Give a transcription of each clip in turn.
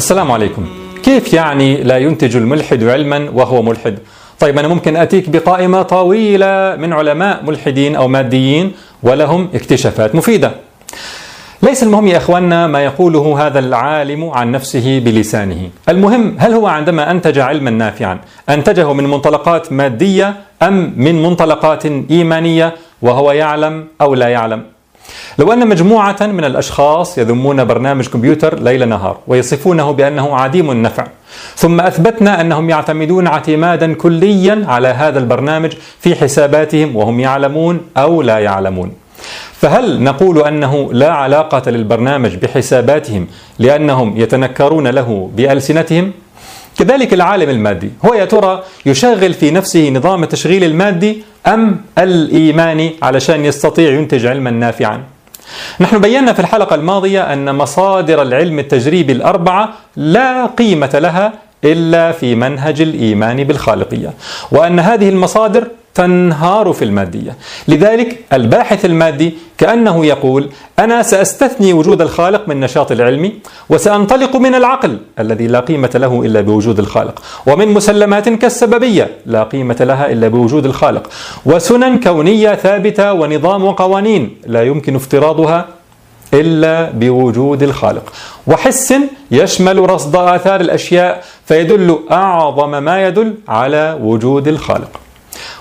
السلام عليكم. كيف يعني لا ينتج الملحد علما وهو ملحد؟ طيب أنا ممكن أتيك بقائمة طويلة من علماء ملحدين أو ماديين ولهم اكتشافات مفيدة. ليس المهم يا إخواننا ما يقوله هذا العالم عن نفسه بلسانه، المهم هل هو عندما أنتج علما نافعا أنتجه من منطلقات مادية أم من منطلقات إيمانية وهو يعلم أو لا يعلم؟ لو أن مجموعة من الأشخاص يذمون برنامج كمبيوتر ليل نهار ويصفونه بأنه عديم النفع، ثم أثبتنا أنهم يعتمدون اعتمادا كليا على هذا البرنامج في حساباتهم وهم يعلمون أو لا يعلمون. فهل نقول أنه لا علاقة للبرنامج بحساباتهم لأنهم يتنكرون له بألسنتهم؟ كذلك العالم المادي هو يا ترى يشغل في نفسه نظام التشغيل المادي أم الايماني علشان يستطيع ينتج علما نافعا؟ نحن بينا في الحلقة الماضية أن مصادر العلم التجريبي الأربعة لا قيمة لها إلا في منهج الإيمان بالخالقية، وأن هذه المصادر تنهار في المادية. لذلك الباحث المادي كأنه يقول أنا سأستثني وجود الخالق من نشاط العلم وسأنطلق من العقل الذي لا قيمة له إلا بوجود الخالق ومن مسلمات كالسببية لا قيمة لها إلا بوجود الخالق وسنن كونية ثابتة ونظام وقوانين لا يمكن افتراضها إلا بوجود الخالق. وحس يشمل رصد آثار الأشياء فيدل أعظم ما يدل على وجود الخالق.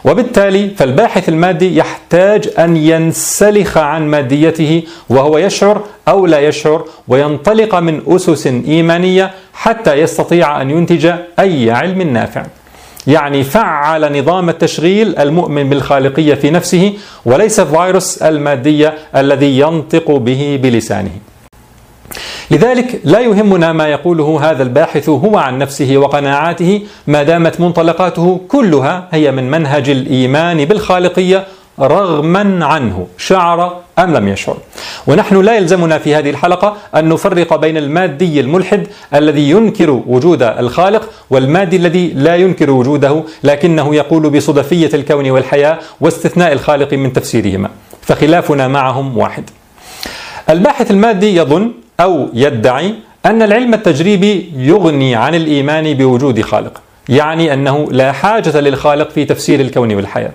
وبالتالي فالباحث المادي يحتاج أن ينسلخ عن ماديته وهو يشعر أو لا يشعر وينطلق من أسس إيمانية حتى يستطيع أن ينتج أي علم نافع. يعني فعل نظام التشغيل المؤمن بالخالقية في نفسه وليس فيروس المادية الذي ينطق به بلسانه. لذلك لا يهمنا ما يقوله هذا الباحث هو عن نفسه وقناعاته ما دامت منطلقاته كلها هي من منهج الإيمان بالخالقية رغما عنه شعر أم لم يشعر. ونحن لا يلزمنا في هذه الحلقة أن نفرق بين المادي الملحد الذي ينكر وجود الخالق والمادي الذي لا ينكر وجوده لكنه يقول بصدفية الكون والحياة واستثناء الخالق من تفسيرهما فخلافنا معهم واحد. الباحث المادي يظن أو يدعي أن العلم التجريبي يغني عن الإيمان بوجود خالق يعني أنه لا حاجة للخالق في تفسير الكون والحياة.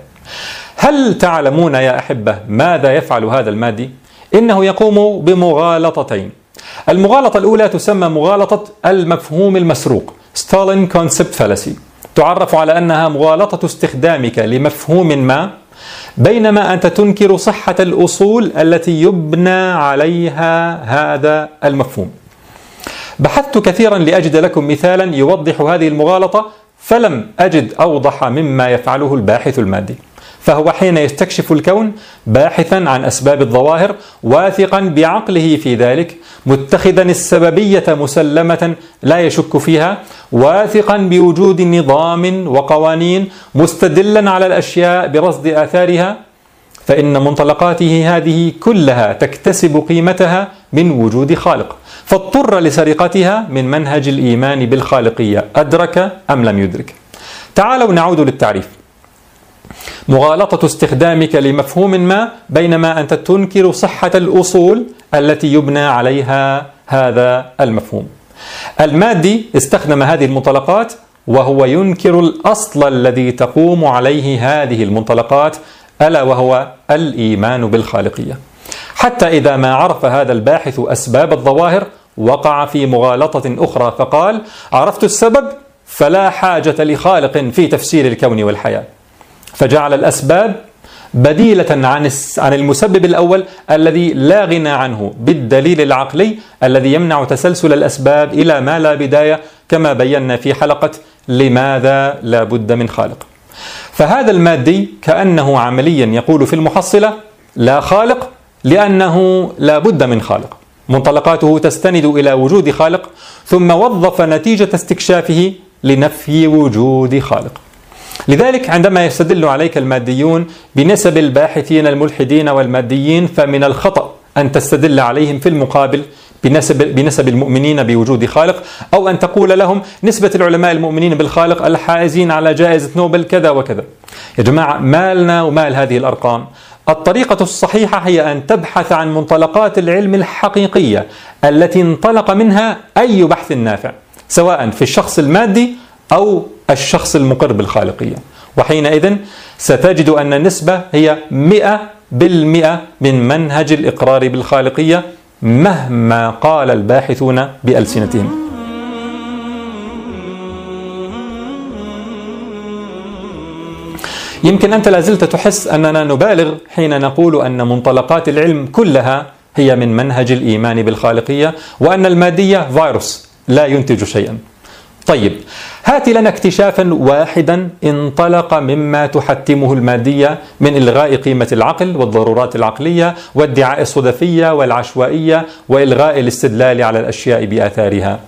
هل تعلمون يا أحبة ماذا يفعل هذا المادي؟ إنه يقوم بمغالطتين. المغالطة الأولى تسمى مغالطة المفهوم المسروق ستالين كونسبت فالسي تعرف على أنها مغالطة استخدامك لمفهوم ما بينما أنت تنكر صحة الأصول التي يبنى عليها هذا المفهوم. بحثت كثيرا لأجد لكم مثالا يوضح هذه المغالطة فلم أجد أوضح مما يفعله الباحث المادي. فهو حين يستكشف الكون باحثا عن أسباب الظواهر واثقا بعقله في ذلك متخذا السببية مسلمة لا يشك فيها واثقا بوجود نظام وقوانين مستدلا على الأشياء برصد آثارها فإن منطلقاته هذه كلها تكتسب قيمتها من وجود خالق فاضطر لسرقتها من منهج الإيمان بالخالقية أدرك أم لم يدرك. تعالوا نعود للتعريف. مغالطة استخدامك لمفهوم ما بينما أنت تنكر صحة الأصول التي يبنى عليها هذا المفهوم. المادي استخدم هذه المنطلقات وهو ينكر الأصل الذي تقوم عليه هذه المنطلقات ألا وهو الإيمان بالخالقية. حتى إذا ما عرف هذا الباحث أسباب الظواهر وقع في مغالطة أخرى فقال: عرفت السبب فلا حاجة لخالق في تفسير الكون والحياة. فجعل الأسباب بديلة عن عن المسبب الأول الذي لا غنى عنه بالدليل العقلي الذي يمنع تسلسل الأسباب إلى ما لا بداية كما بينا في حلقة لماذا لا بد من خالق. فهذا المادي كأنه عمليا يقول في المحصلة لا خالق لأنه لا بد من خالق. منطلقاته تستند إلى وجود خالق ثم وظف نتيجة استكشافه لنفي وجود خالق. لذلك عندما يستدل عليك الماديون بنسب الباحثين الملحدين والماديين فمن الخطأ أن تستدل عليهم في المقابل بنسب بنسب المؤمنين بوجود خالق أو أن تقول لهم نسبة العلماء المؤمنين بالخالق الحائزين على جائزة نوبل كذا وكذا. يا جماعة مالنا ومال هذه الأرقام؟ الطريقة الصحيحة هي أن تبحث عن منطلقات العلم الحقيقية التي انطلق منها أي بحث نافع سواء في الشخص المادي أو الشخص المقر بالخالقية وحينئذ ستجد أن النسبة هي مئة بالمئة من منهج الإقرار بالخالقية مهما قال الباحثون بألسنتهم. يمكن أنت لازلت تحس أننا نبالغ حين نقول أن منطلقات العلم كلها هي من منهج الإيمان بالخالقية وأن المادية فيروس لا ينتج شيئا. طيب هات لنا اكتشافا واحدا انطلق مما تحتمه المادية من إلغاء قيمة العقل والضرورات العقلية وادعاء الصدفية والعشوائية وإلغاء الاستدلال على الأشياء بآثارها.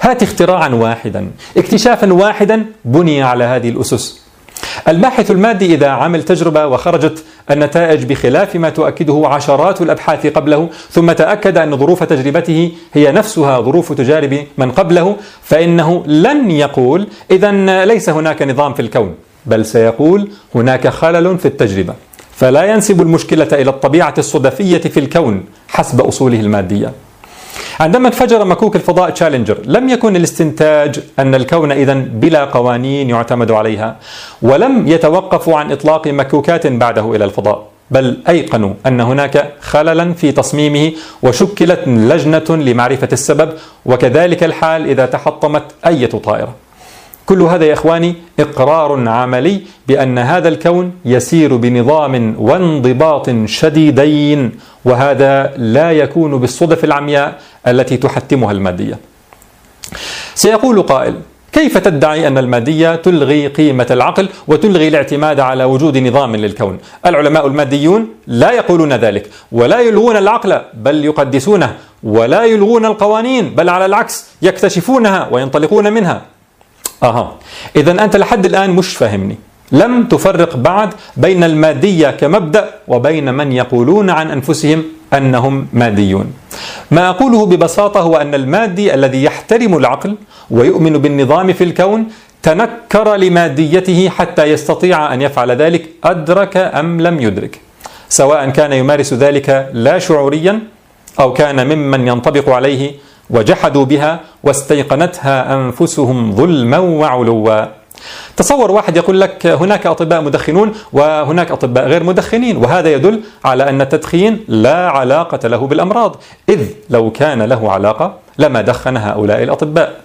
هات اختراعا واحدا اكتشافا واحدا بني على هذه الأسس. الباحث المادي إذا عمل تجربة وخرجت النتائج بخلاف ما تؤكده عشرات الأبحاث قبله ثم تأكد أن ظروف تجربته هي نفسها ظروف تجارب من قبله فإنه لن يقول إذا ليس هناك نظام في الكون بل سيقول هناك خلل في التجربة. فلا ينسب المشكلة إلى الطبيعة الصدفية في الكون حسب أصوله المادية. عندما انفجر مكوك الفضاء تشالنجر لم يكن الاستنتاج أن الكون إذا بلا قوانين يعتمد عليها ولم يتوقفوا عن إطلاق مكوكات بعده إلى الفضاء بل أيقنوا أن هناك خللا في تصميمه وشكلت لجنة لمعرفة السبب وكذلك الحال إذا تحطمت أية طائرة. كل هذا يا إخواني إقرار عملي بأن هذا الكون يسير بنظام وانضباط شديدين وهذا لا يكون بالصدف العمياء التي تحتمها المادية. سيقول قائل: كيف تدعي أن المادية تلغي قيمة العقل وتلغي الاعتماد على وجود نظام للكون؟ العلماء الماديون لا يقولون ذلك ولا يلغون العقل بل يقدسونه ولا يلغون القوانين بل على العكس يكتشفونها وينطلقون منها. أها اذا أنت لحد الآن مش فاهمني. لم تفرق بعد بين المادية كمبدأ وبين من يقولون عن أنفسهم أنهم ماديون. ما أقوله ببساطة هو أن المادي الذي يحترم العقل ويؤمن بالنظام في الكون تنكر لماديته حتى يستطيع أن يفعل ذلك أدرك أم لم يدرك. سواء كان يمارس ذلك لا شعوريا أو كان ممن ينطبق عليه وجحدوا بها واستيقنتها أنفسهم ظلما وعلوا. تصور واحد يقول لك هناك أطباء مدخنون وهناك أطباء غير مدخنين وهذا يدل على أن التدخين لا علاقة له بالأمراض إذ لو كان له علاقة لما دخن هؤلاء الأطباء.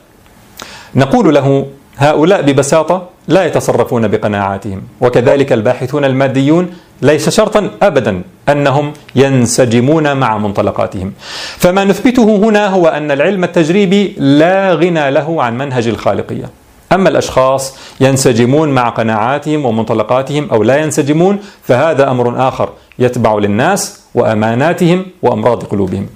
نقول له هؤلاء ببساطة لا يتصرفون بقناعاتهم وكذلك الباحثون الماديون ليس شرطا ابدا. أنهم ينسجمون مع منطلقاتهم. فما نثبته هنا هو أن العلم التجريبي لا غنى له عن منهج الخالقية. أما الأشخاص ينسجمون مع قناعاتهم ومنطلقاتهم أو لا ينسجمون فهذا أمر آخر يتبع للناس وأماناتهم وأمراض قلوبهم.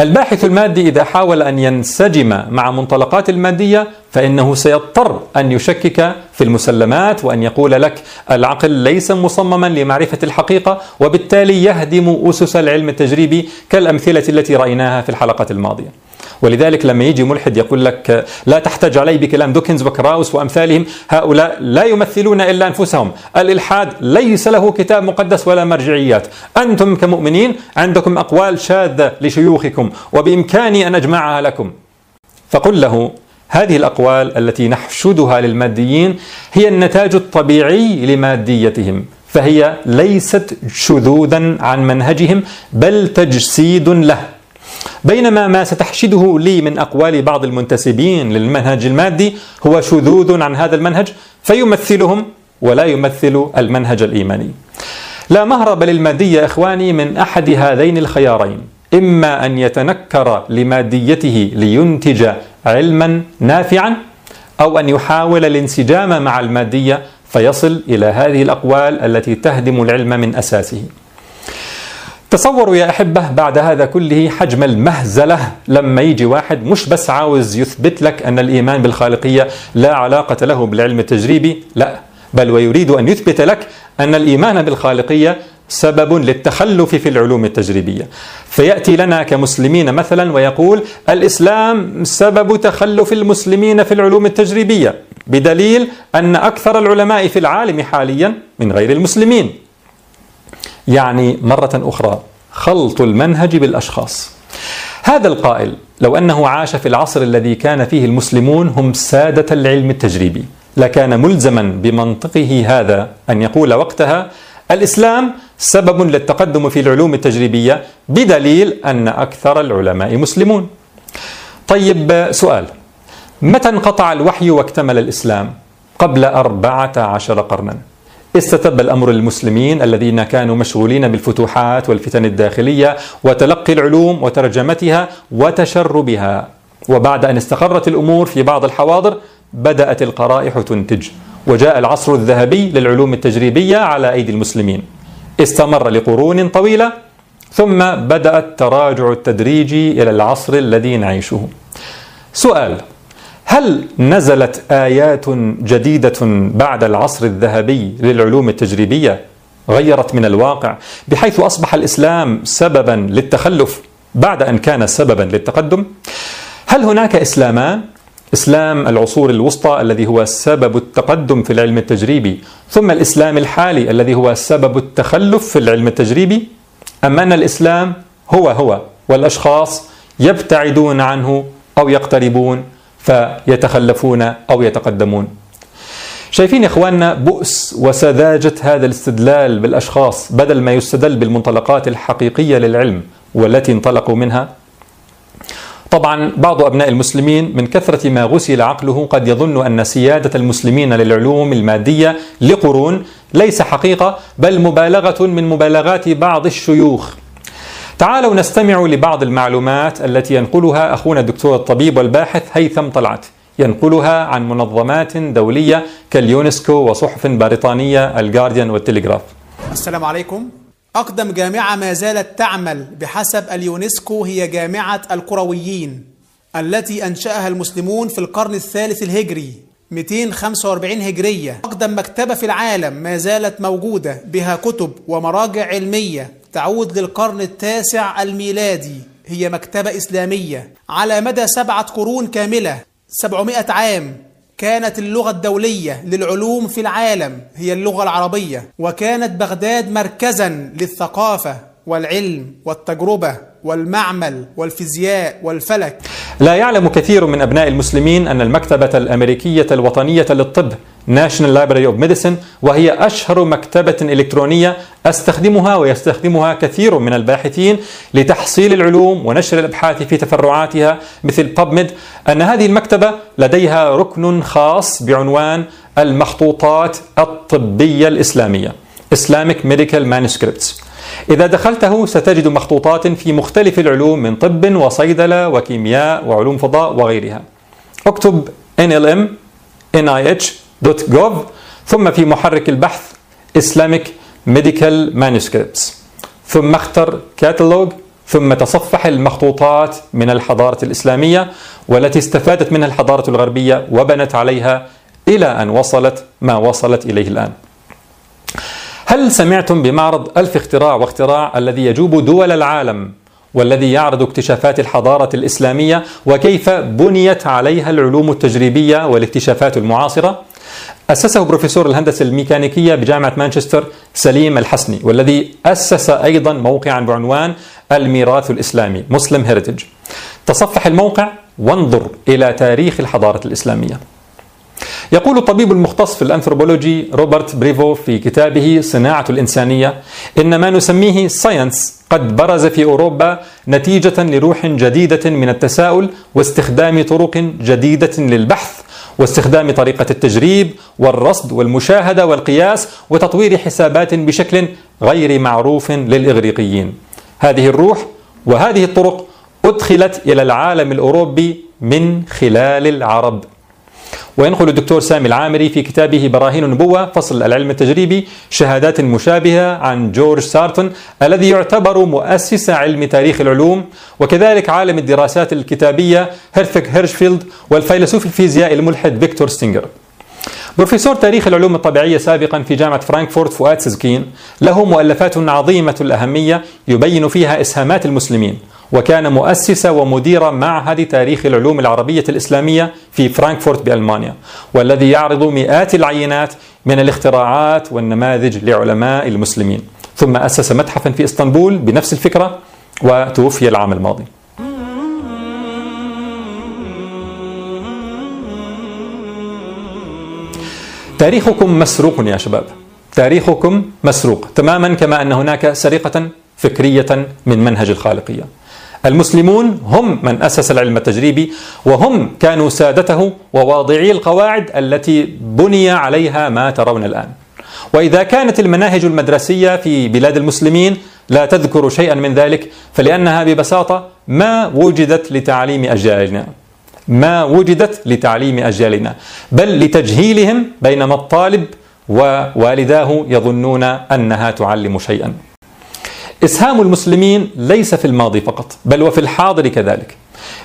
الباحث المادي إذا حاول أن ينسجم مع منطلقات المادية فإنه سيضطر أن يشكك في المسلمات وأن يقول لك العقل ليس مصمما لمعرفة الحقيقة وبالتالي يهدم أسس العلم التجريبي كالأمثلة التي رأيناها في الحلقة الماضية. ولذلك لما يجي ملحد يقول لك لا تحتج علي بكلام دوكنز وكراوس وأمثالهم هؤلاء لا يمثلون إلا أنفسهم، الإلحاد ليس له كتاب مقدس ولا مرجعيات، أنتم كمؤمنين عندكم أقوال شاذة لشيوخكم وبإمكاني أن أجمعها لكم. فقل له هذه الأقوال التي نحشدها للماديين هي النتاج الطبيعي لماديتهم فهي ليست شذوذا عن منهجهم بل تجسيد له. بينما ما ستحشده لي من أقوال بعض المنتسبين للمنهج المادي هو شذوذ عن هذا المنهج فيمثلهم ولا يمثل المنهج الإيماني. لا مهرب للمادية إخواني من أحد هذين الخيارين إما أن يتنكر لماديته لينتج علما نافعا أو أن يحاول الانسجام مع المادية فيصل إلى هذه الأقوال التي تهدم العلم من أساسه. تصوروا يا أحبة بعد هذا كله حجم المهزلة. لما يجي واحد مش بس عاوز يثبت لك أن الإيمان بالخالقية لا علاقة له بالعلم التجريبي لا بل ويريد أن يثبت لك أن الإيمان بالخالقية سبب للتخلف في العلوم التجريبية. فيأتي لنا كمسلمين مثلا ويقول الإسلام سبب تخلف المسلمين في العلوم التجريبية بدليل أن أكثر العلماء في العالم حاليا من غير المسلمين. يعني مرة أخرى خلط المنهج بالأشخاص. هذا القائل لو أنه عاش في العصر الذي كان فيه المسلمون هم سادة العلم التجريبي. لكان ملزما بمنطقه هذا أن يقول وقتها الإسلام سبب للتقدم في العلوم التجريبية بدليل أن أكثر العلماء مسلمون. طيب سؤال متى انقطع الوحي واكتمل الإسلام؟ قبل أربعة عشر قرنا. استتب الأمر للمسلمين الذين كانوا مشغولين بالفتوحات والفتن الداخلية وتلقي العلوم وترجمتها وتشربها. وبعد أن استقرت الأمور في بعض الحواضر بدأت القرائح تنتج. وجاء العصر الذهبي للعلوم التجريبية على أيدي المسلمين. استمر لقرون طويلة ثم بدأ التراجع التدريجي إلى العصر الذي نعيشه. سؤال هل نزلت آيات جديدة بعد العصر الذهبي للعلوم التجريبية غيرت من الواقع بحيث أصبح الإسلام سببا للتخلف بعد أن كان سببا للتقدم؟ هل هناك إسلامان؟ إسلام العصور الوسطى الذي هو سبب التقدم في العلم التجريبي ثم الإسلام الحالي الذي هو سبب التخلف في العلم التجريبي أم أن الإسلام هو هو والأشخاص يبتعدون عنه أو يقتربون فيتخلفون أو يتقدمون. شايفين يا إخواننا بؤس وسذاجة هذا الاستدلال بالأشخاص بدل ما يستدل بالمنطلقات الحقيقية للعلم والتي انطلقوا منها؟ طبعا بعض أبناء المسلمين من كثرة ما غسل عقله قد يظن أن سيادة المسلمين للعلوم المادية لقرون ليس حقيقة بل مبالغة من مبالغات بعض الشيوخ. تعالوا نستمع لبعض المعلومات التي ينقلها أخونا الدكتور الطبيب والباحث هيثم طلعت ينقلها عن منظمات دولية كاليونسكو وصحف بريطانية الجارديان والتليغراف. السلام عليكم. أقدم جامعة ما زالت تعمل بحسب اليونسكو هي جامعة القرويين التي أنشأها المسلمون في القرن الثالث الهجري 245 هجرية أقدم مكتبة في العالم ما زالت موجودة بها كتب ومراجع علمية تعود للقرن التاسع الميلادي هي مكتبة إسلامية على مدى سبعة قرون كاملة 700 عام. كانت اللغة الدولية للعلوم في العالم هي اللغة العربية. وكانت بغداد مركزا للثقافة والعلم والتجربة والمعمل والفيزياء والفلك. لا يعلم كثير من أبناء المسلمين أن المكتبة الأمريكية الوطنية للطب National Library of Medicine وهي أشهر مكتبة إلكترونية أستخدمها ويستخدمها كثير من الباحثين لتحصيل العلوم ونشر الأبحاث في تفرعاتها مثل PubMed. أن هذه المكتبة لديها ركن خاص بعنوان المخطوطات الطبية الإسلامية Islamic Medical Manuscripts. إذا دخلته ستجد مخطوطات في مختلف العلوم من طب وصيدلة وكيمياء وعلوم فضاء وغيرها. اكتب NLM NIH.gov ثم في محرك البحث Islamic Medical Manuscripts ثم اختر Catalog ثم تصفح المخطوطات من الحضارة الإسلامية والتي استفادت منها الحضارة الغربية وبنت عليها إلى أن وصلت ما وصلت إليه الآن. هل سمعتم بمعرض ألف اختراع واختراع الذي يجوب دول العالم والذي يعرض اكتشافات الحضارة الإسلامية وكيف بنيت عليها العلوم التجريبية والاكتشافات المعاصرة؟ أسسه بروفيسور الهندسة الميكانيكية بجامعة مانشستر سليم الحسني والذي أسس أيضا موقعا بعنوان الميراث الإسلامي Muslim Heritage تصفح الموقع وانظر إلى تاريخ الحضارة الإسلامية. يقول الطبيب المختص في الأنثروبولوجي روبرت بريفو في كتابه صناعة الإنسانية إن ما نسميه science قد برز في أوروبا نتيجة لروح جديدة من التساؤل واستخدام طرق جديدة للبحث واستخدام طريقة التجريب والرصد والمشاهدة والقياس وتطوير حسابات بشكل غير معروف للإغريقيين. هذه الروح وهذه الطرق أدخلت إلى العالم الأوروبي من خلال العرب. وينقل الدكتور سامي العامري في كتابه براهين النبوة فصل العلم التجريبي شهادات مشابهة عن جورج سارتون الذي يعتبر مؤسس علم تاريخ العلوم وكذلك عالم الدراسات الكتابية هيرفك هيرشفيلد والفيلسوف الفيزيائي الملحد فيكتور ستينجر. بروفيسور تاريخ العلوم الطبيعية سابقا في جامعة فرانكفورت فؤاد سزكين له مؤلفات عظيمة الأهمية يبين فيها إسهامات المسلمين وكان مؤسس ومدير معهد تاريخ العلوم العربية الإسلامية في فرانكفورت بألمانيا والذي يعرض مئات العينات من الاختراعات والنماذج لعلماء المسلمين. ثم أسس متحفا في إسطنبول بنفس الفكرة وتوفي العام الماضي. تاريخكم مسروق يا شباب. تاريخكم مسروق تماما كما أن هناك سرقة فكرية من منهج الخالقية. المسلمون هم من أسس العلم التجريبي وهم كانوا سادته وواضعي القواعد التي بني عليها ما ترون الآن. وإذا كانت المناهج المدرسية في بلاد المسلمين لا تذكر شيئا من ذلك فلأنها ببساطة ما وجدت لتعليم أجيالنا. ما وجدت لتعليم أجيالنا بل لتجهيلهم بينما الطالب ووالداه يظنون أنها تعلم شيئا. إسهام المسلمين ليس في الماضي فقط بل وفي الحاضر كذلك.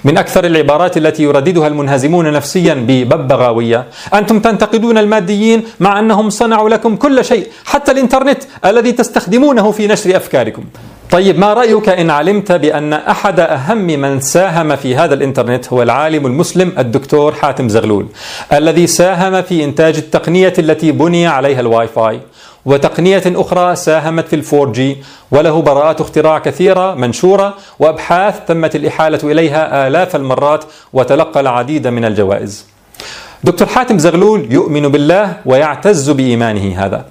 من أكثر العبارات التي يرددها المنهزمون نفسيا بببغاوية. أنتم تنتقدون الماديين مع أنهم صنعوا لكم كل شيء حتى الإنترنت الذي تستخدمونه في نشر أفكاركم. طيب ما رأيك إن علمت بأن أحد أهم من ساهم في هذا الإنترنت هو العالم المسلم الدكتور حاتم زغلول الذي ساهم في إنتاج التقنية التي بني عليها الواي فاي؟ وتقنية أخرى ساهمت في ال 4G وله براءات اختراع كثيرة منشورة وأبحاث تمت الإحالة إليها آلاف المرات وتلقى العديد من الجوائز. دكتور حاتم زغلول يؤمن بالله ويعتز بإيمانه هذا.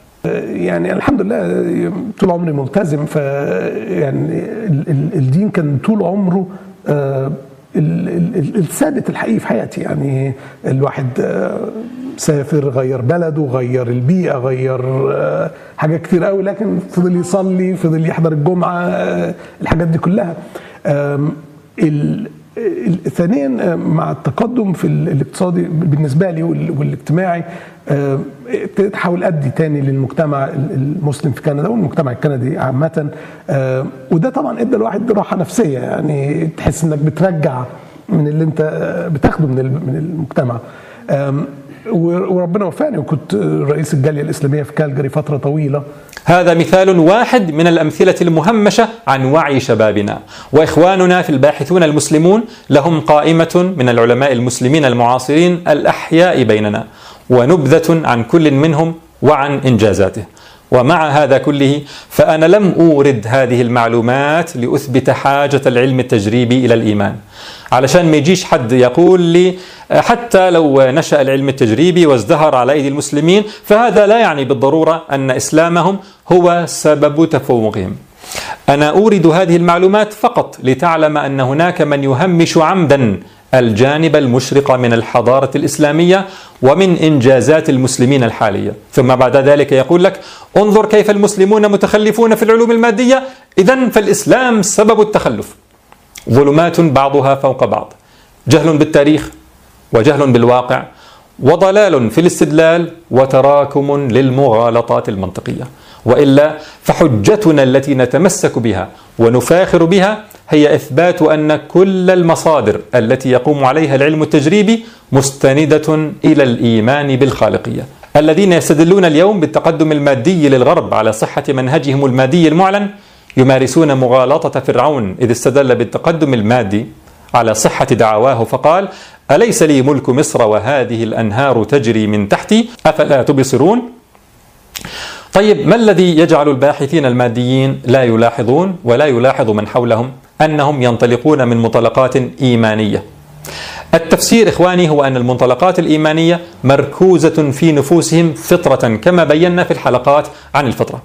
يعني الحمد لله طول عمري ملتزم ف يعني الدين كان طول عمره الثابت الحقيقي في حياتي. يعني الواحد سافر غير بلده غير البيئة غير حاجات كتير قوي لكن فضل يصلي فضل يحضر الجمعة الحاجات دي كلها. ثانيا مع التقدم في الاقتصادي بالنسبة لي والاجتماعي ابتديت أحاول أدي تاني للمجتمع المسلم في كندا والمجتمع الكندي عامة. وده طبعا إدى الواحد راحة نفسية يعني تحس إنك بترجع من اللي أنت بتاخده من المجتمع. وربنا وفقني. وكنت رئيس الجالية الإسلامية في كالجري فترة طويلة. هذا مثال واحد من الأمثلة المهمشة عن وعي شبابنا. وإخواننا في الباحثون المسلمون لهم قائمة من العلماء المسلمين المعاصرين الأحياء بيننا. ونبذة عن كل منهم وعن إنجازاته. ومع هذا كله فأنا لم أورد هذه المعلومات لأثبت حاجة العلم التجريبي إلى الإيمان. علشان ما يجيش حد يقول لي حتى لو نشأ العلم التجريبي وازدهر على أيدي المسلمين فهذا لا يعني بالضرورة أن إسلامهم هو سبب تفوقهم. أنا أورد هذه المعلومات فقط لتعلم أن هناك من يهمش عمدا الجانب المشرق من الحضارة الإسلامية ومن إنجازات المسلمين الحالية. ثم بعد ذلك يقول لك انظر كيف المسلمون متخلفون في العلوم المادية. إذا فالإسلام سبب التخلف. ظلمات بعضها فوق بعض. جهل بالتاريخ وجهل بالواقع وضلال في الاستدلال وتراكم للمغالطات المنطقية. وإلا فحجتنا التي نتمسك بها ونفاخر بها هي إثبات أن كل المصادر التي يقوم عليها العلم التجريبي مستندة إلى الإيمان بالخالقية. الذين يستدلون اليوم بالتقدم المادي للغرب على صحة منهجهم المادي المعلن يمارسون مغالطة فرعون إذ استدل بالتقدم المادي على صحة دعواه فقال: أليس لي ملك مصر وهذه الأنهار تجري من تحتي أفلا تبصرون؟ طيب ما الذي يجعل الباحثين الماديين لا يلاحظون ولا يلاحظ من حولهم أنهم ينطلقون من منطلقات إيمانية. التفسير إخواني هو أن المنطلقات الإيمانية مركوزة في نفوسهم فطرة كما بينا في الحلقات عن الفطرة.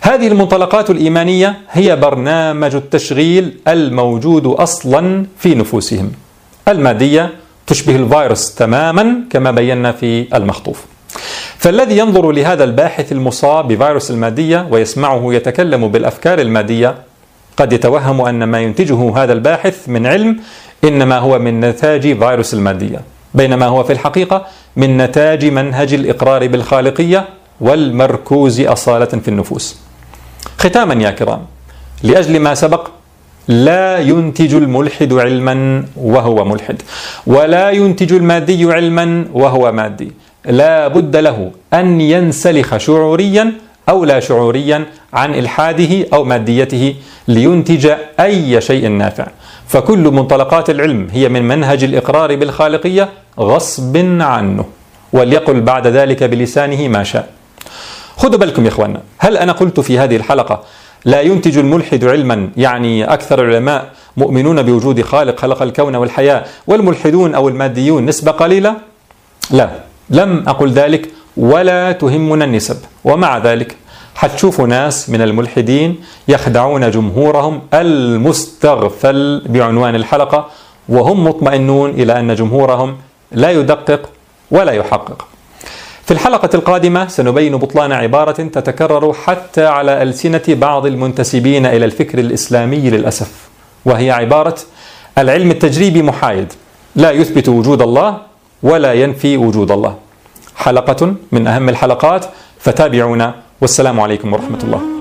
هذه المنطلقات الإيمانية هي برنامج التشغيل الموجود أصلا في نفوسهم. المادية تشبه الفيروس تماما كما بينا في المخطوف. فالذي ينظر لهذا الباحث المصاب بفيروس المادية ويسمعه يتكلم بالأفكار المادية قد يتوهم أن ما ينتجه هذا الباحث من علم إنما هو من نتاج فيروس المادية بينما هو في الحقيقة من نتاج منهج الإقرار بالخالقية والمركوز أصالة في النفوس. ختاما يا كرام لأجل ما سبق لا ينتج الملحد علما وهو ملحد ولا ينتج المادي علما وهو مادي لا بد له أن ينسلخ شعوريا أو لا شعوريا عن إلحاده أو ماديته لينتج أي شيء نافع. فكل منطلقات العلم هي من منهج الإقرار بالخالقية غصب عنه وليقل بعد ذلك بلسانه ما شاء. خذوا بالكم يا إخواننا هل أنا قلت في هذه الحلقة لا ينتج الملحد علما يعني أكثر العلماء مؤمنون بوجود خالق خلق الكون والحياة والملحدون أو الماديون نسبة قليلة؟ لا لم أقل ذلك ولا تهمنا النسب ومع ذلك حتشوفوا ناس من الملحدين يخدعون جمهورهم المستغفل بعنوان الحلقة وهم مطمئنون إلى أن جمهورهم لا يدقق ولا يحقق. في الحلقة القادمة سنبين بطلان عبارة تتكرر حتى على ألسنة بعض المنتسبين إلى الفكر الإسلامي للأسف، وهي عبارة العلم التجريبي محايد، لا يثبت وجود الله ولا ينفي وجود الله. حلقة من أهم الحلقات فتابعونا والسلام عليكم ورحمة الله.